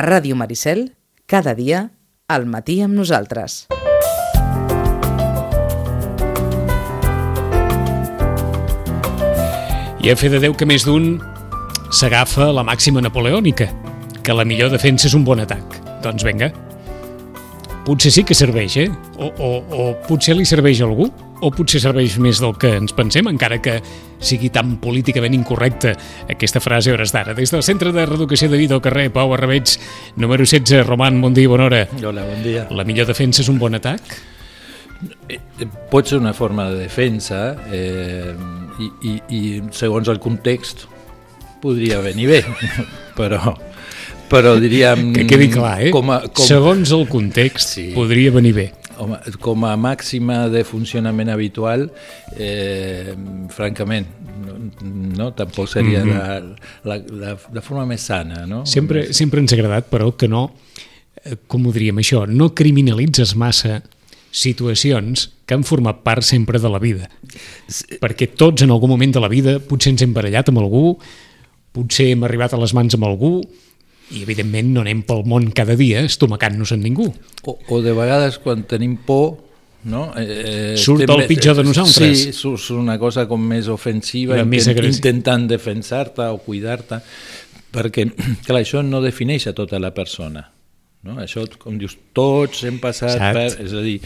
Ràdio Maricel, cada dia, al matí amb nosaltres. I a fe de Déu que més d'un s'agafa la màxima napoleònica, que la millor defensa és un bon atac. Doncs vinga, potser sí que serveix, eh? O, o, o potser li serveix a algú, o potser serveix més del que ens pensem, encara que sigui tan políticament incorrecta aquesta frase hores d'ara. Des del Centre de Reeducació de Vida al carrer Pau Arrabeig, número 16, Roman, bon dia, bona hora. Hola, bon dia. La millor defensa és un bon atac? Eh, Pot ser una forma de defensa eh, i, i, i segons el context podria venir bé, però, però diríem... Que quedi clar, eh? Com a, com, Segons el context, Sí. podria venir bé. Home, com a màxima de funcionament habitual, eh, francament, no, no tampoc seria Mhm. la, la, la, la forma més sana, no? Sempre, sempre ens ha agradat, però, que no, eh, com ho diríem això, no criminalitzes massa situacions que han format part sempre de la vida. Perquè tots en algun moment de la vida potser ens hem barallat amb algú, potser hem arribat a les mans amb algú, i evidentment no anem pel món cada dia estomacant-nos amb ningú. O, o de vegades quan tenim por no? Eh, Surt estem- el pitjor de nosaltres. Sí, surt surt una cosa com més ofensiva, I més agressiva. intentant defensar-te o cuidar-te, perquè, clar, això no defineix a tota la persona. No? Això, com dius, tots hem passat Exacte. per... És a dir,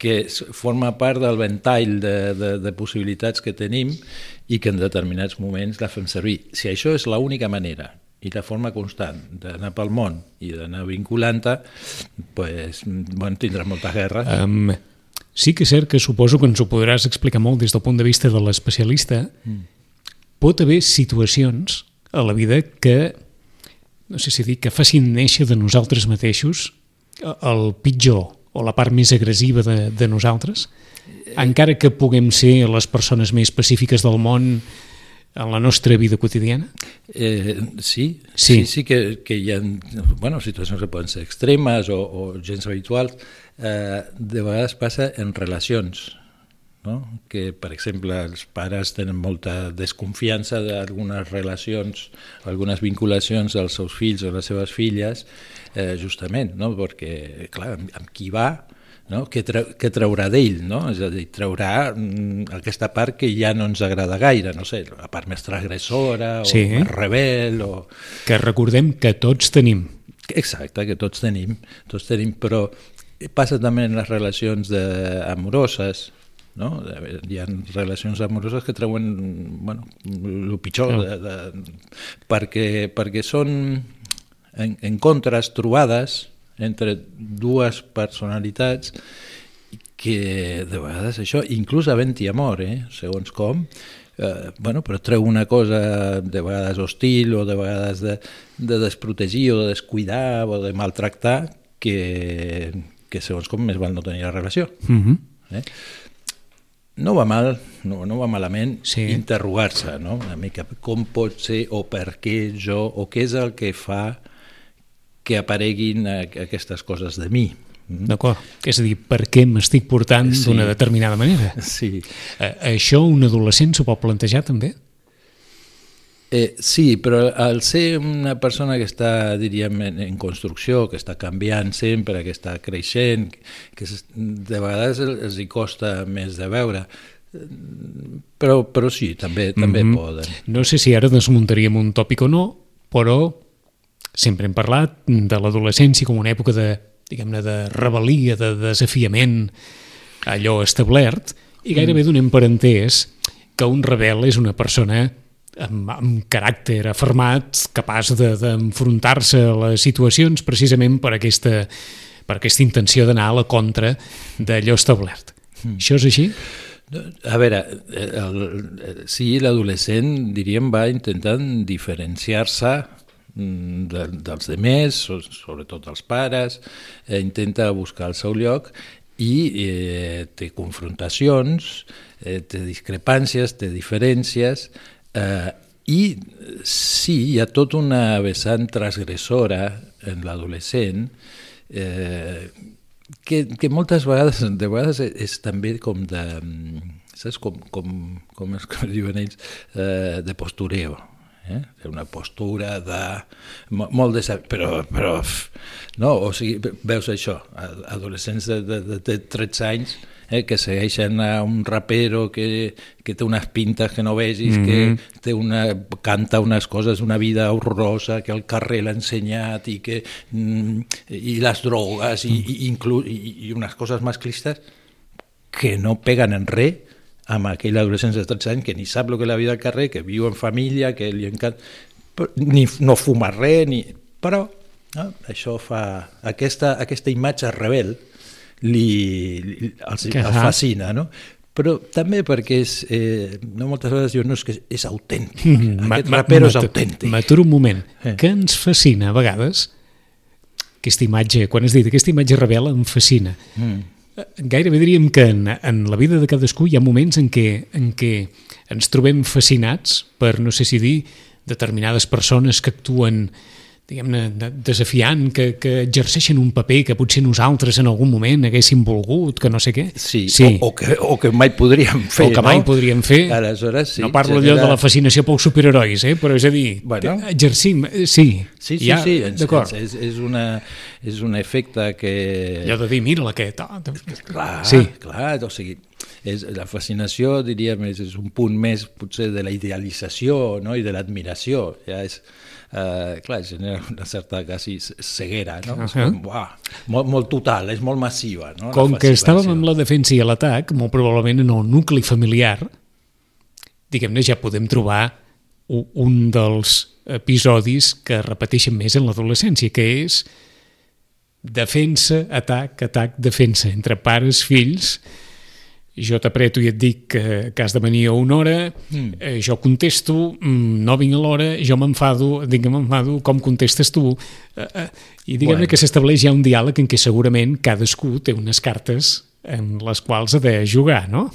que forma part del ventall de, de, de possibilitats que tenim i que en determinats moments la fem servir. Si això és l'única manera i la forma constant d'anar pel món i d'anar vinculant-te, pues, bueno, tindràs moltes guerres. Um, sí que és cert que suposo que ens ho podràs explicar molt des del punt de vista de l'especialista. Mm. Pot haver situacions a la vida que, no sé si dir, que facin néixer de nosaltres mateixos el pitjor o la part més agressiva de, de nosaltres, encara que puguem ser les persones més pacífiques del món en la nostra vida quotidiana? Eh, sí, Sí. sí, sí que, que hi ha bueno, situacions que poden ser extremes o, o gens habituals. Eh, de vegades passa en relacions, no? que per exemple els pares tenen molta desconfiança d'algunes relacions, algunes vinculacions dels seus fills o les seves filles, eh, justament, no? perquè clar, amb, amb qui va no? Què, treu, què traurà d'ell, no? És a dir, traurà mm, aquesta part que ja no ens agrada gaire, no sé, la part més transgressora o Sí. més rebel o... Que recordem que tots tenim. Exacte, que tots tenim, tots tenim, però passa també en les relacions de, amoroses, no? Hi ha relacions amoroses que treuen bueno, el pitjor, No. de, de, perquè, perquè són en, encontres, trobades entre dues personalitats que de vegades això, inclús havent-hi amor, eh, segons com, eh, bueno, però treu una cosa de vegades hostil o de vegades de, de desprotegir o de descuidar o de maltractar que, que segons com més val no tenir la relació. Mm -hmm. Eh? No va mal, no, no va malament Sí. interrogar-se, no? una mica com pot ser o per què jo, o què és el que fa que apareguin a- aquestes coses de mi. Mm? D'acord. És a dir, per què m'estic portant Sí. d'una determinada manera? Sí. Eh, això un adolescent s'ho pot plantejar també? Eh, sí, però al ser una persona que està, diríem, en, en construcció, que està canviant sempre, que està creixent, que de vegades els, hi costa més de veure, eh, però, però sí, també, també Mhm. poden. No sé si ara desmuntaríem un tòpic o no, però sempre hem parlat de l'adolescència com una època de, diguem-ne, de rebel·lia, de desafiament allò establert, i gairebé donem per entès que un rebel és una persona amb, amb caràcter afermat, capaç de- d'enfrontar-se de, a les situacions precisament per aquesta, per aquesta intenció d'anar a la contra d'allò establert. Mm. Això és així? A veure, el, el, sí, l'adolescent, diríem, va intentant diferenciar-se mm, de, dels demés, so- sobretot dels pares, eh, intenta buscar el seu lloc i eh, té confrontacions, eh, té discrepàncies, té diferències, eh, i sí, hi ha tota una vessant transgressora en l'adolescent eh, que, que moltes vegades, de vegades és, és també com de, saps, com, com, com es diuen ells, eh, de postureo. Eh? Té una postura de... molt de... Però, però no, o sigui, veus això, adolescents de, de, de 13 anys eh, que segueixen a un rapero que, que té unes pintes que no vegis, mm -hmm. que mhm. té una, canta unes coses, una vida horrorosa, que el carrer l'ha ensenyat i que mm, i les drogues i, i, inclús, i, i unes coses masclistes que no peguen en res amb aquell adolescent de 13 anys que ni sap el que és la vida al carrer, que viu en família, que li encanta... Ni, no fuma res, ni... però no? això fa... Aquesta, aquesta imatge rebel li, li els, els fascina, no? però també perquè és, eh, no moltes vegades diuen no, és que és autèntic, mm, aquest rapero és autèntic. M'aturo un moment, eh. que ens fascina a vegades aquesta imatge, quan has dit aquesta imatge rebel em fascina. Mm gairebé diríem que en, en la vida de cadascú hi ha moments en què, en què ens trobem fascinats per, no sé si dir, determinades persones que actuen diguem-ne, desafiant, que, que exerceixen un paper que potser nosaltres en algun moment haguéssim volgut, que no sé què. Sí, sí. O, o, que, o que mai podríem fer, O que mai no? podríem fer. Aleshores, sí. No parlo genera... allò de la fascinació pels superherois, eh? però és a dir, bueno. exercim, eh, sí. Sí, sí, ja, sí, d'acord. És, és, una, és un efecte que... Allò de dir, mira aquest... Oh, clar, sí. clar, o sigui, és, la fascinació, diríem, és, és un punt més potser de la idealització no? i de l'admiració. Ja és, eh, clar, genera una certa quasi ceguera, no? Uh -huh. com, uah, molt, molt total, és molt massiva. No? Com que estàvem amb la defensa i l'atac, molt probablement en el nucli familiar, diguem-ne, ja podem trobar un dels episodis que repeteixen més en l'adolescència, que és defensa, atac, atac, defensa, entre pares, fills, jo t'apreto i et dic que, que has de venir a una hora, mm. eh, jo contesto, mm, no vinc a l'hora, jo m'enfado, dic que m'enfado, com contestes tu? Eh, eh, I diguem-ne bueno. que s'estableix ja un diàleg en què segurament cadascú té unes cartes en les quals ha de jugar, no?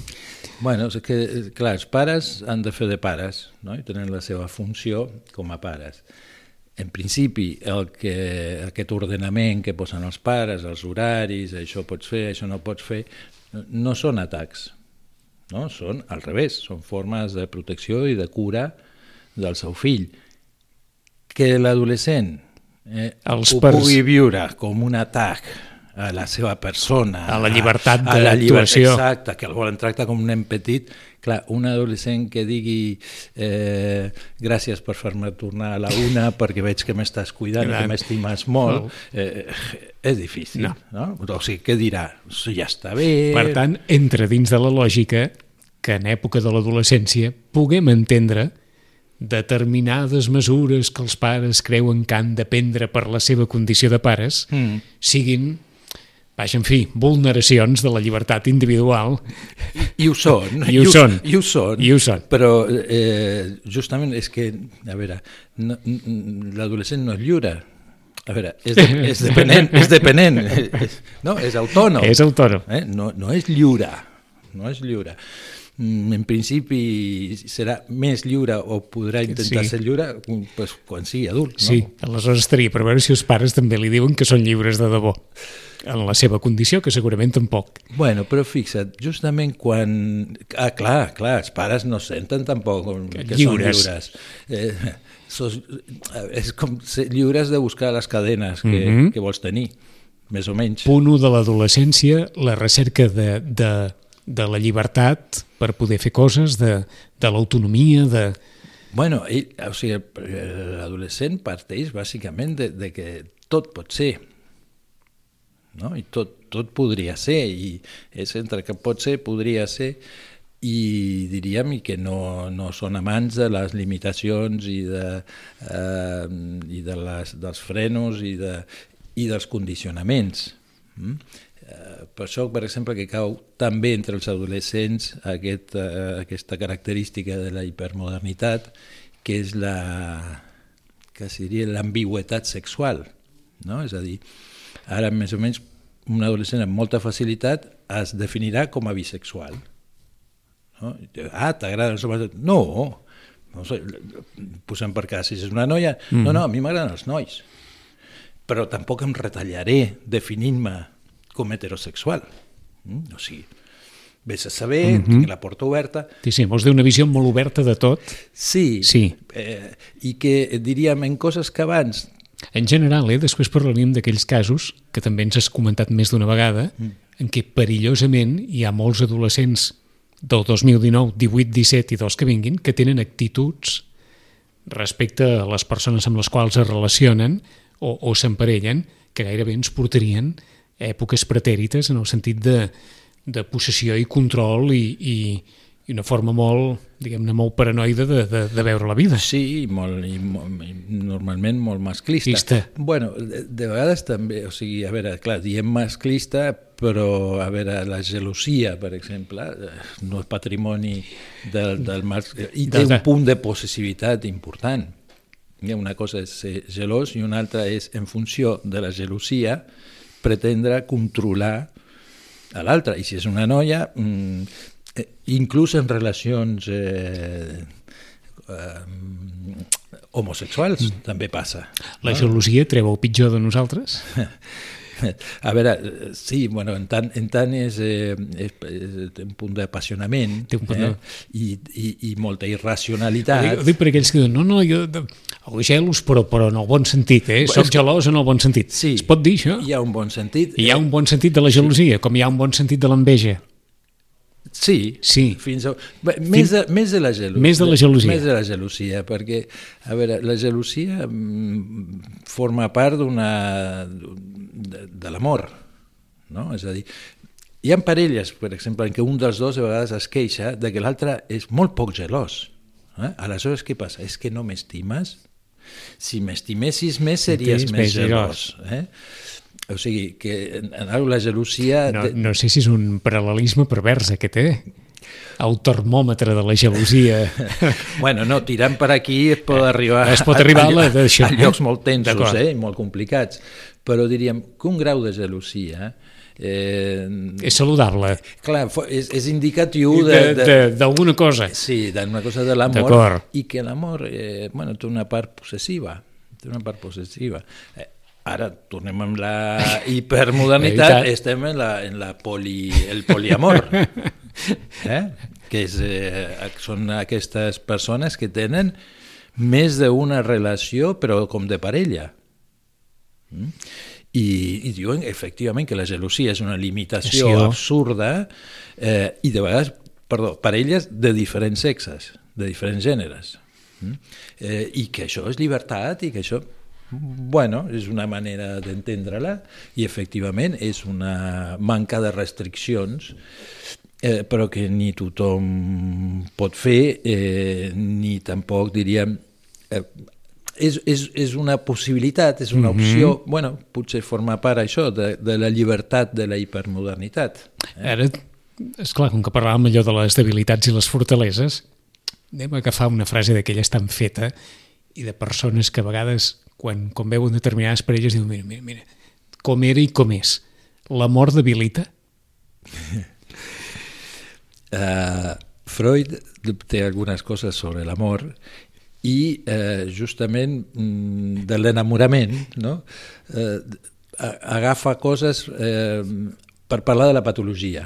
Bueno, és que, clar, els pares han de fer de pares, no? i tenen la seva funció com a pares. En principi, el que, aquest ordenament que posen els pares, els horaris, això pots fer, això no pots fer, no són atacs, no? són al revés, són formes de protecció i de cura del seu fill. Que l'adolescent eh, ho pers... pugui viure com un atac a la seva persona, a la llibertat d'actuació. Exacte, que el volen tractar com un nen petit. Clar, un adolescent que digui eh, gràcies per fer-me tornar a la una perquè veig que m'estàs cuidant Clar. i que m'estimes molt, eh, és difícil. No. no? O sigui, què dirà? Ja està bé... Per tant, entra dins de la lògica que en època de l'adolescència puguem entendre determinades mesures que els pares creuen que han de prendre per la seva condició de pares mm. siguin Vaja, en fi, vulneracions de la llibertat individual. I, i ho són. I ho, I ho són. I ho són. I ho són. Però eh, justament és que, a veure, no, l'adolescent no és lliure. A veure, és, de, és depenent, és depenent, no? és autònom. És autònom. Eh? No, no és lliure, no és lliure. Mm, en principi serà més lliure o podrà intentar sí. ser lliure pues, quan sigui adult. No? Sí, aleshores estaria per veure si els pares també li diuen que són lliures de debò en la seva condició, que segurament tampoc. Bueno, però fixa't, justament quan... Ah, clar, clar, els pares no senten tampoc que, que lliures. són lliures. Eh, sos, és com ser lliures de buscar les cadenes que, mm -hmm. que vols tenir, més o menys. Punt 1 de l'adolescència, la recerca de, de, de la llibertat per poder fer coses, de, de l'autonomia, de... Bueno, o sigui, l'adolescent parteix bàsicament de, de que tot pot ser, no? i tot, tot podria ser, i és entre que pot ser, podria ser, i diríem i que no, no són amants de les limitacions i, de, eh, i de les, dels frenos i, de, i dels condicionaments. Mm? Per això, per exemple, que cau també entre els adolescents aquest, eh, aquesta característica de la hipermodernitat, que és la que seria l'ambigüetat sexual. No? És a dir, Ara, més o menys, un adolescent amb molta facilitat es definirà com a bisexual. No? Ah, t'agraden els homes? No, no sé, posem per cas, si és una noia, mm. no, no, a mi m'agraden els nois. Però tampoc em retallaré definint-me com heterosexual. Mm? O sigui, vés a saber, mm -hmm. tinc la porta oberta. Sí, sí, vols dir una visió molt oberta de tot. Sí, Sí. Eh, i que diríem en coses que abans En general, eh, després parlaríem d'aquells casos, que també ens has comentat més d'una vegada, mm. en què perillosament hi ha molts adolescents del 2019, 18, 17 i dels que vinguin, que tenen actituds respecte a les persones amb les quals es relacionen o, o s'emparellen, que gairebé ens portarien èpoques pretèrites en el sentit de, de possessió i control i, i, i una forma molt, diguem-ne, molt paranoide de, de, de veure la vida. Sí, i, molt, i, molt, i normalment molt masclista. Masclista. Bueno, de, de vegades també, o sigui, a veure, clar, diem masclista, però, a veure, la gelosia, per exemple, eh, no és patrimoni del, del mascle, i té un punt de possessivitat important. Eh, Una cosa és ser gelós i una altra és, en funció de la gelosia, pretendre controlar a l'altre. I si és una noia, mm, eh, inclús en relacions eh, eh, homosexuals mm. també passa. La gelosia treu el pitjor de nosaltres? A veure, eh, sí, bueno, en tant, en tant és, eh, és, és, un punt d'apassionament punt de- eh, i, i, i molta Ho irracionalitat. dic, ho dic per aquells que diuen, no, no, jo el gelos, però, però en el bon sentit, eh? Soc gelós en el bon sentit. Sí, Es pot dir això? Hi ha un bon sentit. Hi ha un bon sentit de la gelosia, com hi ha un bon sentit de l'enveja. Sí, Sí. Fins a... Bé, més, de, més de la gelosia. Més de la gelosia. Més de la gelosia, perquè, a veure, la gelosia mm, forma part d'una... de, de l'amor, no? És a dir, hi ha parelles, per exemple, en què un dels dos a vegades es queixa de que l'altre és molt poc gelós. Eh? Aleshores, què passa? És que no m'estimes? Si m'estimessis més, series més més gelós. Eh? O sigui, que en, en la gelosia... No, no sé si és un paral·lelisme pervers aquest, eh? El termòmetre de la gelosia. Bueno, no, tirant per aquí es pot arribar, Es pot arribar a la d'això, a eh? llocs molt tensos, eh? i molt complicats. Però diríem que un grau de gelosia eh, és saludable. clar, és, és indicatiu D'alguna cosa. sí, d'una cosa de l'amor i que l'amor eh, bueno, té una part possessiva té una part possessiva eh, ara tornem amb la hipermodernitat estem en, la, en la poli, el poliamor eh? que és, eh, són aquestes persones que tenen més d'una relació però com de parella? I, i diuen efectivament que la gelosia és una limitació Passió. absurda eh, i de vegades, perdó, parelles de diferents sexes, de diferents gèneres. Mm? Eh, I que això és llibertat i que això bueno, és una manera d'entendre-la i efectivament és una manca de restriccions eh, però que ni tothom pot fer eh, ni tampoc diríem eh, és, és, és una possibilitat, és una opció, mm -hmm. bueno, potser forma part això de, de la llibertat de la hipermodernitat. Ara, és clar, com que parlàvem allò de les debilitats i les fortaleses, anem a agafar una frase d'aquelles tan feta i de persones que a vegades, quan, quan veuen determinades parelles, diuen, mira, mira, mira, com era i com és. L'amor debilita? Uh, Freud té algunes coses sobre l'amor i eh, justament mm, de l'enamorament no? eh, agafa coses eh, per parlar de la patologia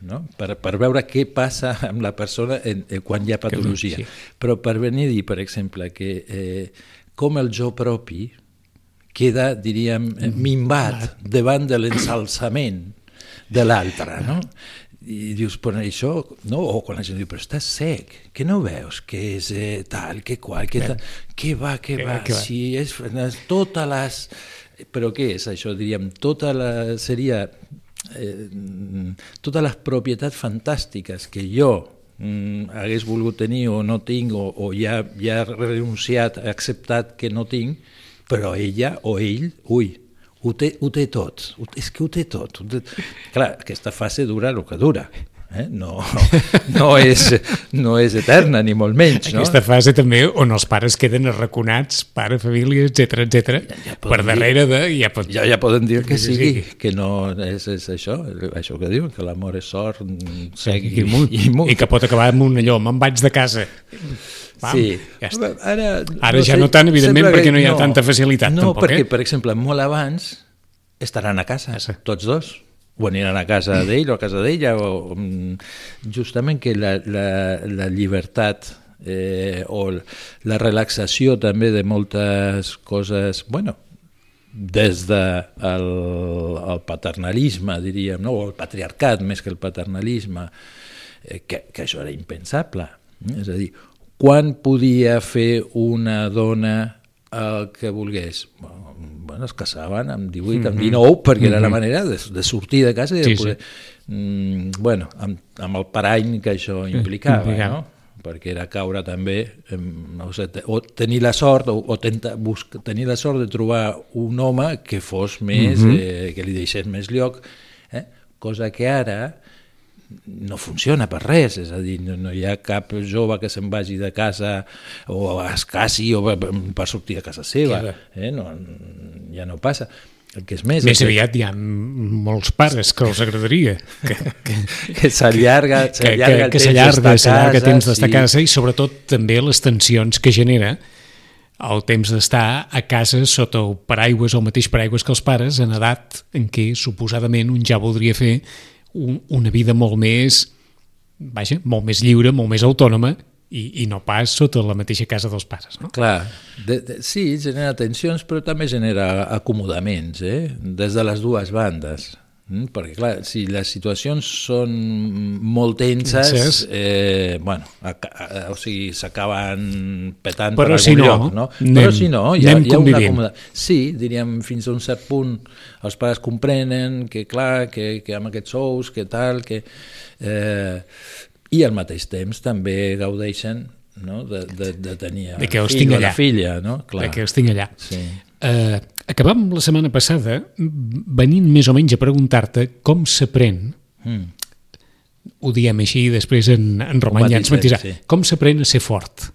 no? per, per veure què passa amb la persona en, en, quan hi ha patologia. sí. Però per venir a dir, per exemple, que eh, com el jo propi queda, diríem, eh, minvat davant de l'ensalçament de l'altre, no? I dius, però això, no? O quan la gent diu, però estàs sec, que no veus que és eh, tal, que qual, que tal, que va, que va, que va. si és totes les... Però què és això? Diríem, tota la... seria eh, totes les propietats fantàstiques que jo mm, hagués volgut tenir o no tinc o, o ja, ja he renunciat, he acceptat que no tinc, però ella o ell, ui, ho té, ho té tot, és que ho té tot. Clar, aquesta fase dura el que dura, eh? no, no, és, no és eterna, ni molt menys. No? Aquesta fase també on els pares queden arraconats, pare, família, etc etc. ja per poden dir- darrere de... Ja pot... Ja, ja poden dir que sigui, que no és, és això, això que diuen, que l'amor és sort, sec I, mut, i, mut. I que pot acabar amb un allò, me'n vaig de casa. Pam, sí. ja està. Ara, Ara ja no tant, evidentment, perquè no hi ha tanta facilitat, No, tampoc, perquè, eh? per exemple, molt abans estaran a casa, Casa. tots dos. O aniran a casa d'ell o a casa d'ella, o mm, justament que la, la, la llibertat eh, o la relaxació també de moltes coses, bueno, des del de el, el paternalisme, diríem, no? o el patriarcat més que el paternalisme, eh, que, que això era impensable. És a dir, quan podia fer una dona el que volgués? Bueno, es casaven amb 18, amb 19, mm-hmm. perquè era la mm-hmm. manera de, de sortir de casa i de sí, poder... Sí. Mm, bueno, amb, amb el parany que això implicava, implicava. no? perquè era caure també, no sé, o tenir la sort, o, o tenta, buscar, tenir la sort de trobar un home que fos més, mm -hmm. eh, que li deixés més lloc, eh? cosa que ara no funciona per res, és a dir, no, no hi ha cap jove que se'n vagi de casa o es casi o per sortir de casa seva, eh? no, ja no passa. El que és més... Més aviat hi ha molts pares que els agradaria. Que, que, que s'allarga que, que, que, que s'allarga el temps d'estar sí. a casa i sobretot també les tensions que genera el temps d'estar a casa sota el paraigües o el mateix paraigües que els pares en edat en què suposadament un ja voldria fer un, una vida molt més vaja, molt més lliure, molt més autònoma i, i no pas sota la mateixa casa dels pares. No? Clar, de, de, sí, genera tensions, però també genera acomodaments, eh? des de les dues bandes. Mm, perquè, clar, si les situacions són molt tenses, eh, bueno, a, a, o sigui, s'acaben petant però per si algun no, lloc, no? Anem, però si no, hi ha, hi ha una acomodació. Sí, diríem, fins a un cert punt els pares comprenen que, clar, que, que amb aquests sous, que tal, que... Eh, i al mateix temps també gaudeixen no? de, de, de tenir de que els fill o la filla. No? Clar. De que els tinc allà. Sí. Uh, acabam la setmana passada venint més o menys a preguntar-te com s'aprèn mm. ho diem així després en, en Roman ja ens matisar sí. com s'aprèn a ser fort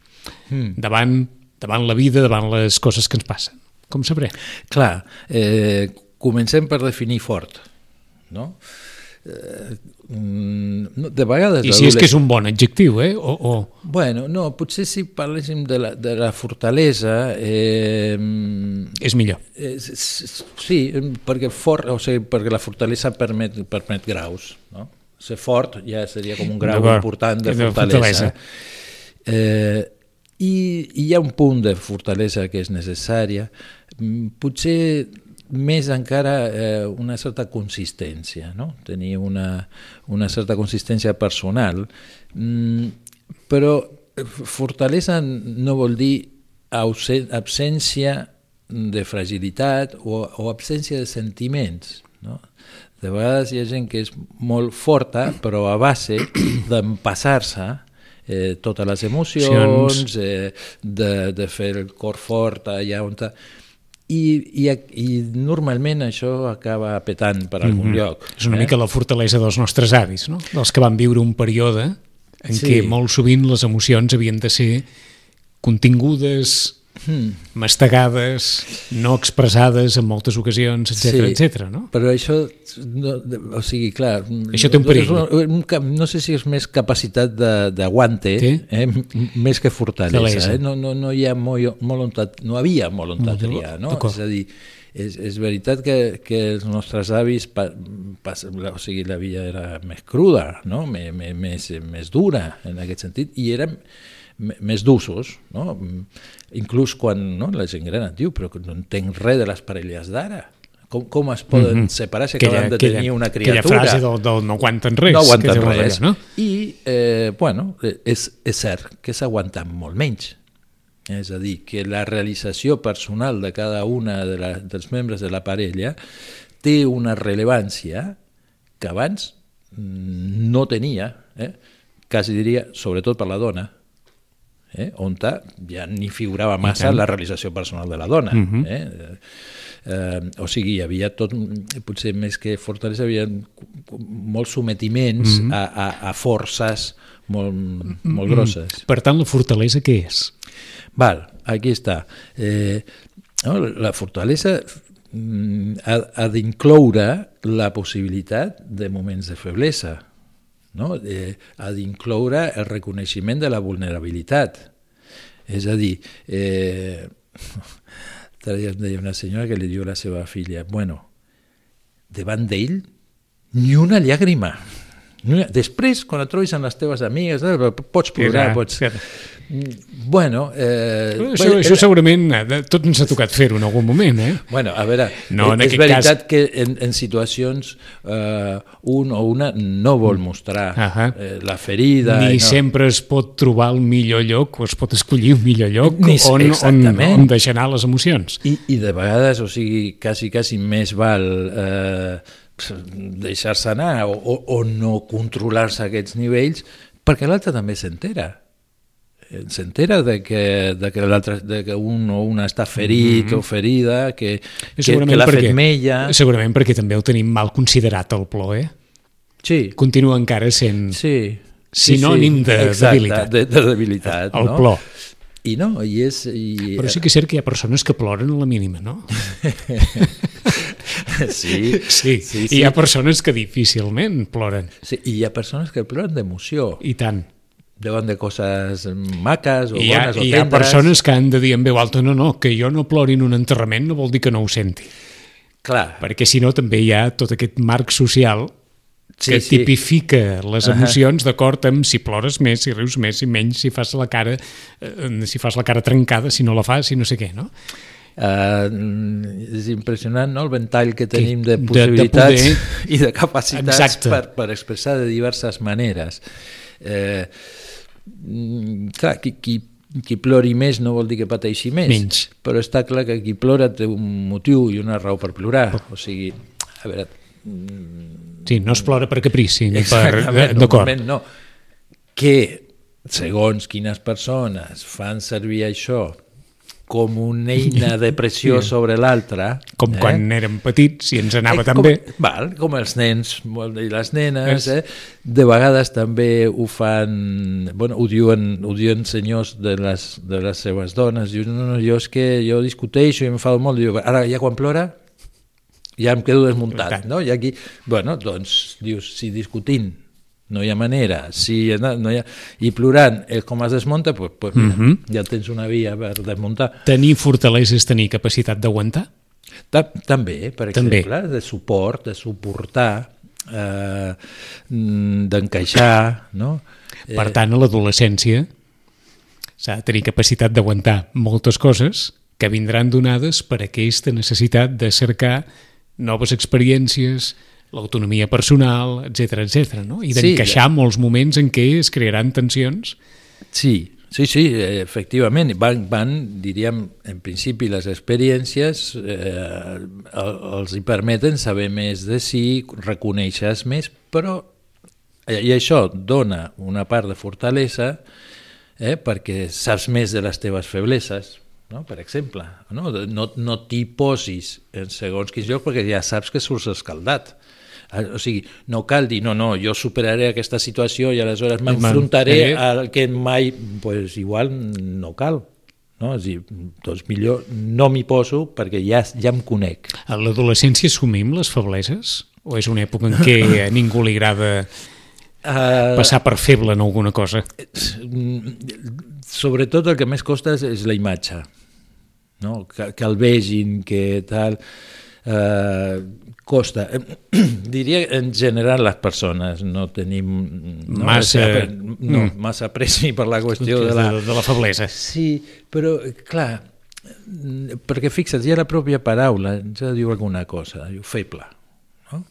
mm. davant, davant la vida, davant les coses que ens passen com s'aprèn? Clar, eh, comencem per definir fort no? Eh, mm, de vegades... I si és que és un bon adjectiu, eh? O, o... Bueno, no, potser si parléssim de la, de la fortalesa... Eh, és millor. Eh, sí, perquè, fort, o sigui, perquè la fortalesa permet, permet graus, no? Ser fort ja seria com un grau important de fortalesa. De fortalesa. Eh, i, I hi ha un punt de fortalesa que és necessària. Mm, potser més encara eh, una certa consistència, no? tenir una, una certa consistència personal, mm, però fortalesa no vol dir absència de fragilitat o, o absència de sentiments. No? De vegades hi ha gent que és molt forta, però a base d'empassar-se eh, totes les emocions, eh, de, de fer el cor fort allà on... Ta i, i, i normalment això acaba petant per algun mm -hmm. lloc. És una eh? mica la fortalesa dels nostres avis, no? dels que van viure un període en sí. què molt sovint les emocions havien de ser contingudes, mm. mastegades, no expressades en moltes ocasions, etc sí, etc. no? Però això, no, o sigui, clar... Això té un perill. No, no sé si és més capacitat d'aguante, eh? més que fortalesa. Eh? No, no, no hi ha molt, voluntat, no havia voluntatria, no? És a dir, és, és veritat que, que els nostres avis, pa, pa, o sigui, la vida era més cruda, no? més, més, més dura en aquest sentit, i érem més d'usos, no? inclús quan no, la gent gran et diu però no entenc res de les parelles d'ara com, com es poden mm -hmm. separar si acaben de tenir una criatura aquella frase del, del no aguanten res no aguanten res allà, no? i eh, bueno, és, és cert que s'aguanten molt menys és a dir, que la realització personal de cada una de la, dels membres de la parella té una rellevància que abans no tenia, eh? quasi diria, sobretot per la dona, eh, on ja ni figurava massa la realització personal de la dona. Uh mhm. -huh. eh? Eh, o sigui, hi havia tot, potser més que fortalesa, hi havia molts sometiments uh mhm. -huh. a, a, a forces molt, molt grosses. Per tant, la fortalesa què és? Val, aquí està. Eh, no, la fortalesa mm, ha, ha d'incloure la possibilitat de moments de feblesa, no? eh, ha d'incloure el reconeixement de la vulnerabilitat. És a dir, eh, em deia una senyora que li diu a la seva filla, bueno, davant d'ell ni una llàgrima. Una- Després, quan et trobis amb les teves amigues, eh, pots plorar, Clar, pots... clar. Bueno, eh, Això, bé, això segurament eh, tot ens ha tocat fer-ho en algun moment, eh? Bueno, a veure, No, en és veritat cas- que en, en situacions eh, un o una no vol mostrar Ahà. eh, la ferida. Ni no. sempre es pot trobar el millor lloc o es pot escollir un millor lloc Ni- on, on, on deixar anar les emocions. I, I de vegades, o sigui, quasi, quasi més val eh, deixar-se anar o, o, o no controlar-se aquests nivells perquè l'altre també s'entera. Eh, S'entera de que, de que, de que un o una està ferit o ferida, que, que, que l'ha fet mella. segurament perquè també ho tenim mal considerat el plor, eh? Sí, Continua encara sent sí. sinònim de Exacte, debilitat. De, de debilitat, el no? plor. I no, i és... I, Però sí que és cert que hi ha persones que ploren a la mínima, no? sí, Sí, sí, i hi ha persones que difícilment ploren. sí, i hi ha persones que ploren d'emoció. I tant. Deuen de coses maques o I hi ha, bones o i hi ha tendres. persones que han de dir en veu alta no, no, que jo no plori en un enterrament no vol dir que no ho senti. Clar, Perquè si no també hi ha tot aquest marc social que Sí, sí. tipifica les emocions d'acord amb si plores més, si rius més, si menys, si fas la cara eh, si fas la cara trencada, si no la fas, si no sé què, no? Uh, és impressionant no? el ventall que tenim de de- de possibilitats poder. i de capacitats Exacte. per, per expressar de diverses maneres. Eh, mm, clar, qui, qui, qui plori més no vol dir que pateixi més, Menys. però està clar que qui plora té un motiu i una raó per plorar. O sigui, a veure, Sí, no es plora per caprici, ni per... D'acord. no. Que, segons quines persones fan servir això com una eina de pressió sobre l'altra... Com quan érem petits i ens anava Eh, tan com, bé. Val, com els nens i les nenes, eh? de vegades també ho fan, bueno, ho diuen, ho diuen senyors de les, de les seves dones, diuen, no, no, jo és que jo discuteixo i em fa molt, diu, ara ja quan plora ja em quedo desmuntat, no? I aquí, bueno, doncs, dius, si discutint no hi ha manera, si no, hi ha... i plorant és com es desmunta, pues, pues mira, Mhm. ja tens una via per desmuntar. Tenir fortalesa és tenir capacitat d'aguantar? Ta també, per També. exemple, de suport, de suportar, eh, mm, d'encaixar, no? Per tant, a l'adolescència s'ha de tenir capacitat d'aguantar moltes coses que vindran donades per aquesta necessitat de cercar noves experiències, l'autonomia personal, etc etc. no? I Sí, d'encaixar molts moments en què es crearan tensions. Sí, sí, sí, efectivament. Van, van diríem, en principi les experiències eh, el- els hi permeten saber més de si, reconeixes més, però eh, i això dona una part de fortalesa eh, perquè saps més de les teves febleses, no? per exemple. No, no, no t'hi posis en segons quins llocs perquè ja saps que surts escaldat. Eh, O sigui, no cal dir, no, no, jo superaré aquesta situació i aleshores m'enfrontaré M'enfrontaré. al que mai... pues, igual no cal. No? És a dir, doncs millor no m'hi poso perquè ja, ja em conec. A l'adolescència assumim les febleses? O és una època en què a ningú li agrada Uh, passar per feble en alguna cosa? sobretot el que més costa és, és la imatge no? que, que el vegin que tal eh, costa diria en general les persones no tenim no, Massa- no, mm. massa preci per la qüestió de la, de, la feblesa. Sí, però, clar, perquè fixa't, ja la pròpia paraula ja diu alguna cosa, diu feble. No?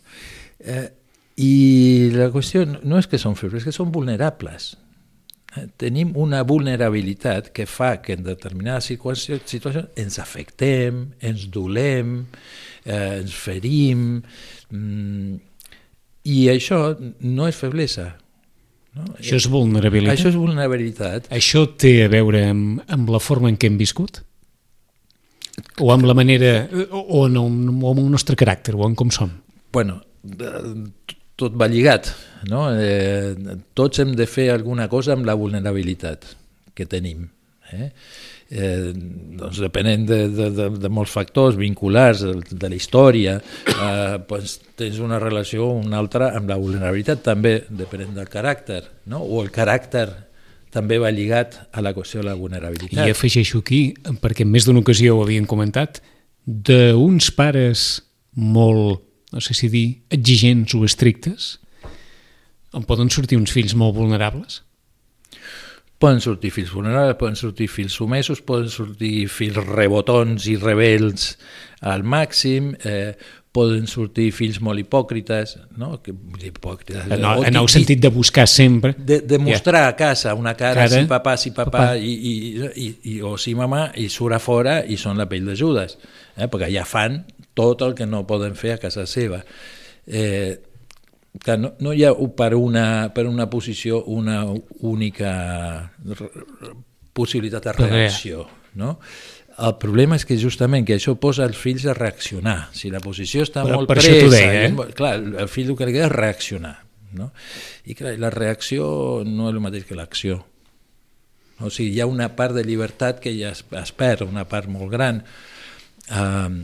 Eh, I la qüestió no és que són febles, és que són vulnerables. Tenim una vulnerabilitat que fa que en determinades situacions, ens afectem, ens dolem, eh, ens ferim, mm, i això no és feblesa. No? Això és vulnerabilitat? Això és vulnerabilitat. Això té a veure amb, amb la forma en què hem viscut? O amb la manera, o, o, en el, o amb el nostre caràcter, o en com som? Bueno, tot va lligat, no? Eh, tots hem de fer alguna cosa amb la vulnerabilitat que tenim. Eh? Eh, doncs depenent de, de, de, de molts factors vinculars de, de la història, eh, doncs tens una relació o una altra amb la vulnerabilitat, també depenent del caràcter, no? o el caràcter també va lligat a la qüestió de la vulnerabilitat. I afegeixo aquí, perquè en més d'una ocasió ho havien comentat, d'uns pares molt no sé si dir, exigents o estrictes, en poden sortir uns fills molt vulnerables? Poden sortir fills vulnerables, poden sortir fills sumesos, poden sortir fills rebotons i rebels al màxim, eh, poden sortir fills molt hipòcrites, no? Que, hipòcrites en, el, en el sentit de buscar sempre... De, de mostrar yeah. a casa una cara, Cara, si papà, si papà, papà. I, i, i, i, o si mamà, i surt a fora i són la pell de Judes, eh? perquè ja fan tot el que no poden fer a casa seva. Eh, que no, no hi ha per una, per una posició una única possibilitat de reacció. No? El problema és que justament que això posa els fills a reaccionar. Si la posició està Per- molt per presa... deia, és eh? Clar, el fill el que li queda és reaccionar. No? I clar, la reacció no és el mateix que l'acció. O sigui, hi ha una part de llibertat que ja es, es perd, una part molt gran. Uh,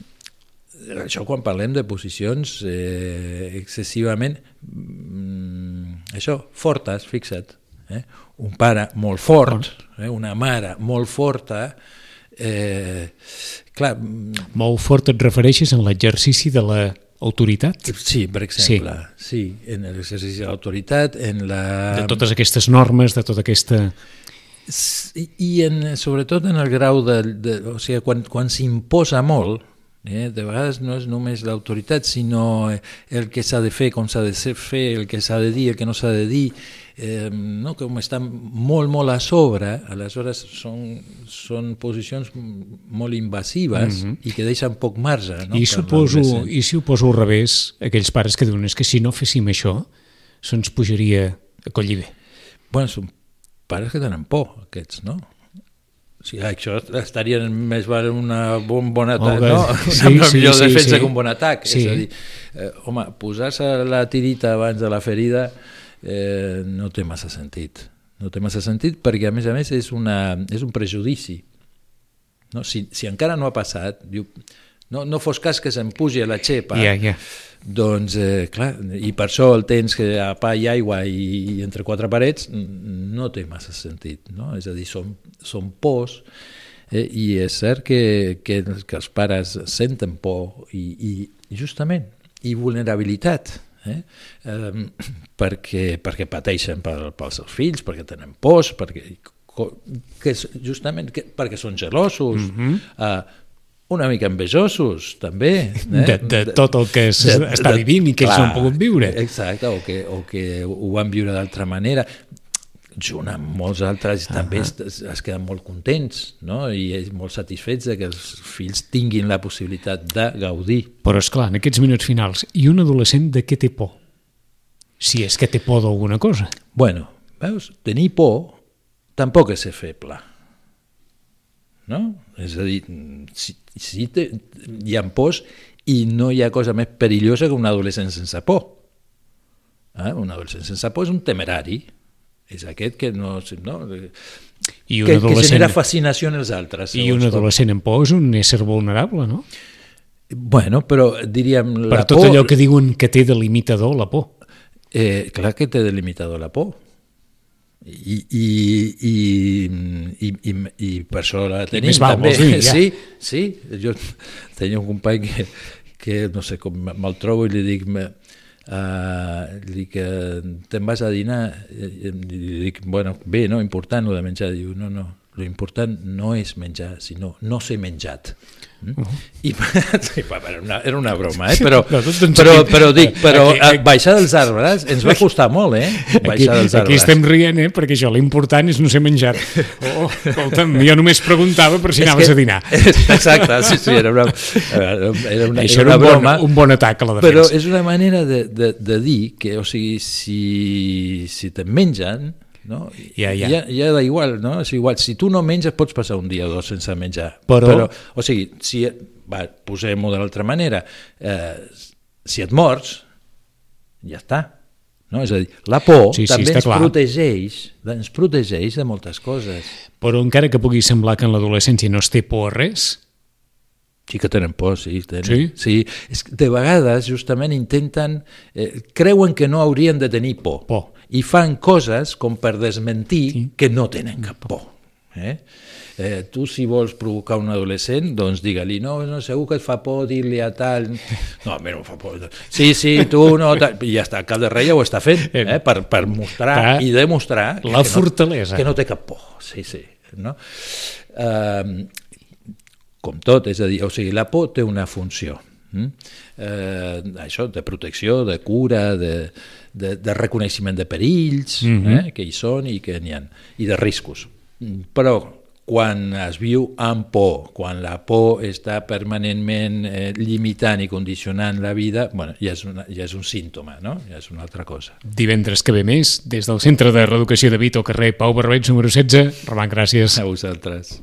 això quan parlem de posicions eh, excessivament mm, això, fortes, fixa't eh? un pare molt fort eh? una mare molt forta eh, clar, mm, Molt fort et refereixes en l'exercici de l'autoritat? sí, per exemple sí. sí en l'exercici de l'autoritat en la... De totes aquestes normes, de tota aquesta... I en, sobretot en el grau de... de o sigui, quan, quan s'imposa molt, eh, de vegades no és només l'autoritat, sinó eh, el que s'ha de fer, com s'ha de ser- fer, el que s'ha de dir, el que no s'ha de dir, eh, no? com estan molt, molt a sobre, aleshores són, són posicions molt invasives Mhm. i que deixen poc marge. No? I, suposo. I si ho poso al revés, aquells pares que diuen és que si no féssim això, se'ns pujaria a collir bé. Bueno, són pares que tenen por, aquests, no? O sigui, això estaria més val una bon, bon atac, bé. no? Sí, una sí, millor sí, defensa sí. que un bon atac. Sí. És a dir, eh, home, posar-se la tirita abans de la ferida eh, no té massa sentit. No té massa sentit perquè, a més a més, és, una, és un prejudici. No? Si, si encara no ha passat, diu, no, no fos cas que se'm pugi a la xepa, Ja, ja. doncs, eh, clar, i per això el tens que a pa i aigua i, i entre quatre parets no té massa sentit, no? És a dir, són, són pors eh, i és cert que, que, que els pares senten por i, i justament, i vulnerabilitat, eh? Eh, perquè, perquè pateixen per, pels seus fills, perquè tenen pors, perquè, que és justament que, perquè són gelosos, mm -hmm. eh, una mica envejosos, també. Eh? De, de tot el que s'està vivint i que ells no han pogut viure. Exacte, o que, o que ho van viure d'altra manera junt amb molts altres uh -huh. també es, es queden molt contents no? i és molt satisfets de que els fills tinguin la possibilitat de gaudir Però, és clar, en aquests minuts finals, i un adolescent de què té por? Si és que té por d'alguna cosa. Bueno, veus, tenir por tampoc és ser feble. No? És a dir, si, si te, hi ha pors i no hi ha cosa més perillosa que un adolescent sense por. Eh? Un adolescent sense por és un temerari. És aquest que no... no I un que, que adolescent, genera fascinació en els altres. I un segons com. adolescent en por és un ésser vulnerable, no? Bueno, però diríem... Per tot por, allò que diuen que té de limitador la por. Eh, clar que té delimitador la por. I, i, i, i, i, i per això la tenim més val, també. dir, ja. Sí, sí, jo tenia un company que, que no sé com me'l trobo i li dic me, uh, li dic te'n vas a dinar i li dic, bueno, bé, no, important lo de menjar diu, no, no, lo important no és menjar, sinó no ser menjat Mm? Uh-huh. I, sí, era, una, era una broma, eh? però, No, en però, però dic, però Aquí- aquí, baixar dels arbres ens va costar molt, eh? Aquí, Baixar dels aquí arbres. estem rient, eh? perquè això l'important és no ser menjat. Oh, escolta'm, jo només preguntava per si És anaves que- a dinar. Exacte, sí, sí, era una, era una, Això era era una un bon, broma. un bon atac a la Però defensa. és una manera de, de, de dir que, o sigui, si, si te'n mengen, no? Ja, ja. ja, ja da igual, no? És igual, si tu no menges pots passar un dia o dos sense menjar. Però- Però o sigui, si, va, posem-ho de l'altra manera, eh, si et mors, ja està. No? És a dir, la por Sí, sí, també ens clar. protegeix, ens protegeix de moltes coses. Però encara que pugui semblar que en l'adolescència no es té por a res, Sí que tenen por, sí. Tenen, Sí? sí. És que de vegades justament intenten, eh, creuen que no haurien de tenir por, Por. I fan coses com per desmentir Sí. que no tenen cap por. Eh? Eh, tu, si vols provocar un adolescent, doncs digue-li, no, no, segur que et fa por dir-li a tal... No, a mi no em fa por. Sí, sí, tu no... Tal. I ja està, cap de rei ja ho està fent, eh? per, per mostrar Clar. i demostrar... La que fortalesa. No, que no té cap por, sí, sí. No? Eh, com tot, és a dir, o sigui, la por té una funció. Mm? Eh, això, de protecció, de cura, de, de, de reconeixement de perills mm -hmm. eh, que hi són i que n'hi ha, i de riscos. Però quan es viu amb por, quan la por està permanentment eh, limitant i condicionant la vida, bueno, ja, és una, ja és un símptoma, no? ja és una altra cosa. Divendres que ve més, des del Centre de Reeducació de Vito, carrer Pau Barbeig, número 16. Roman, gràcies. A vosaltres.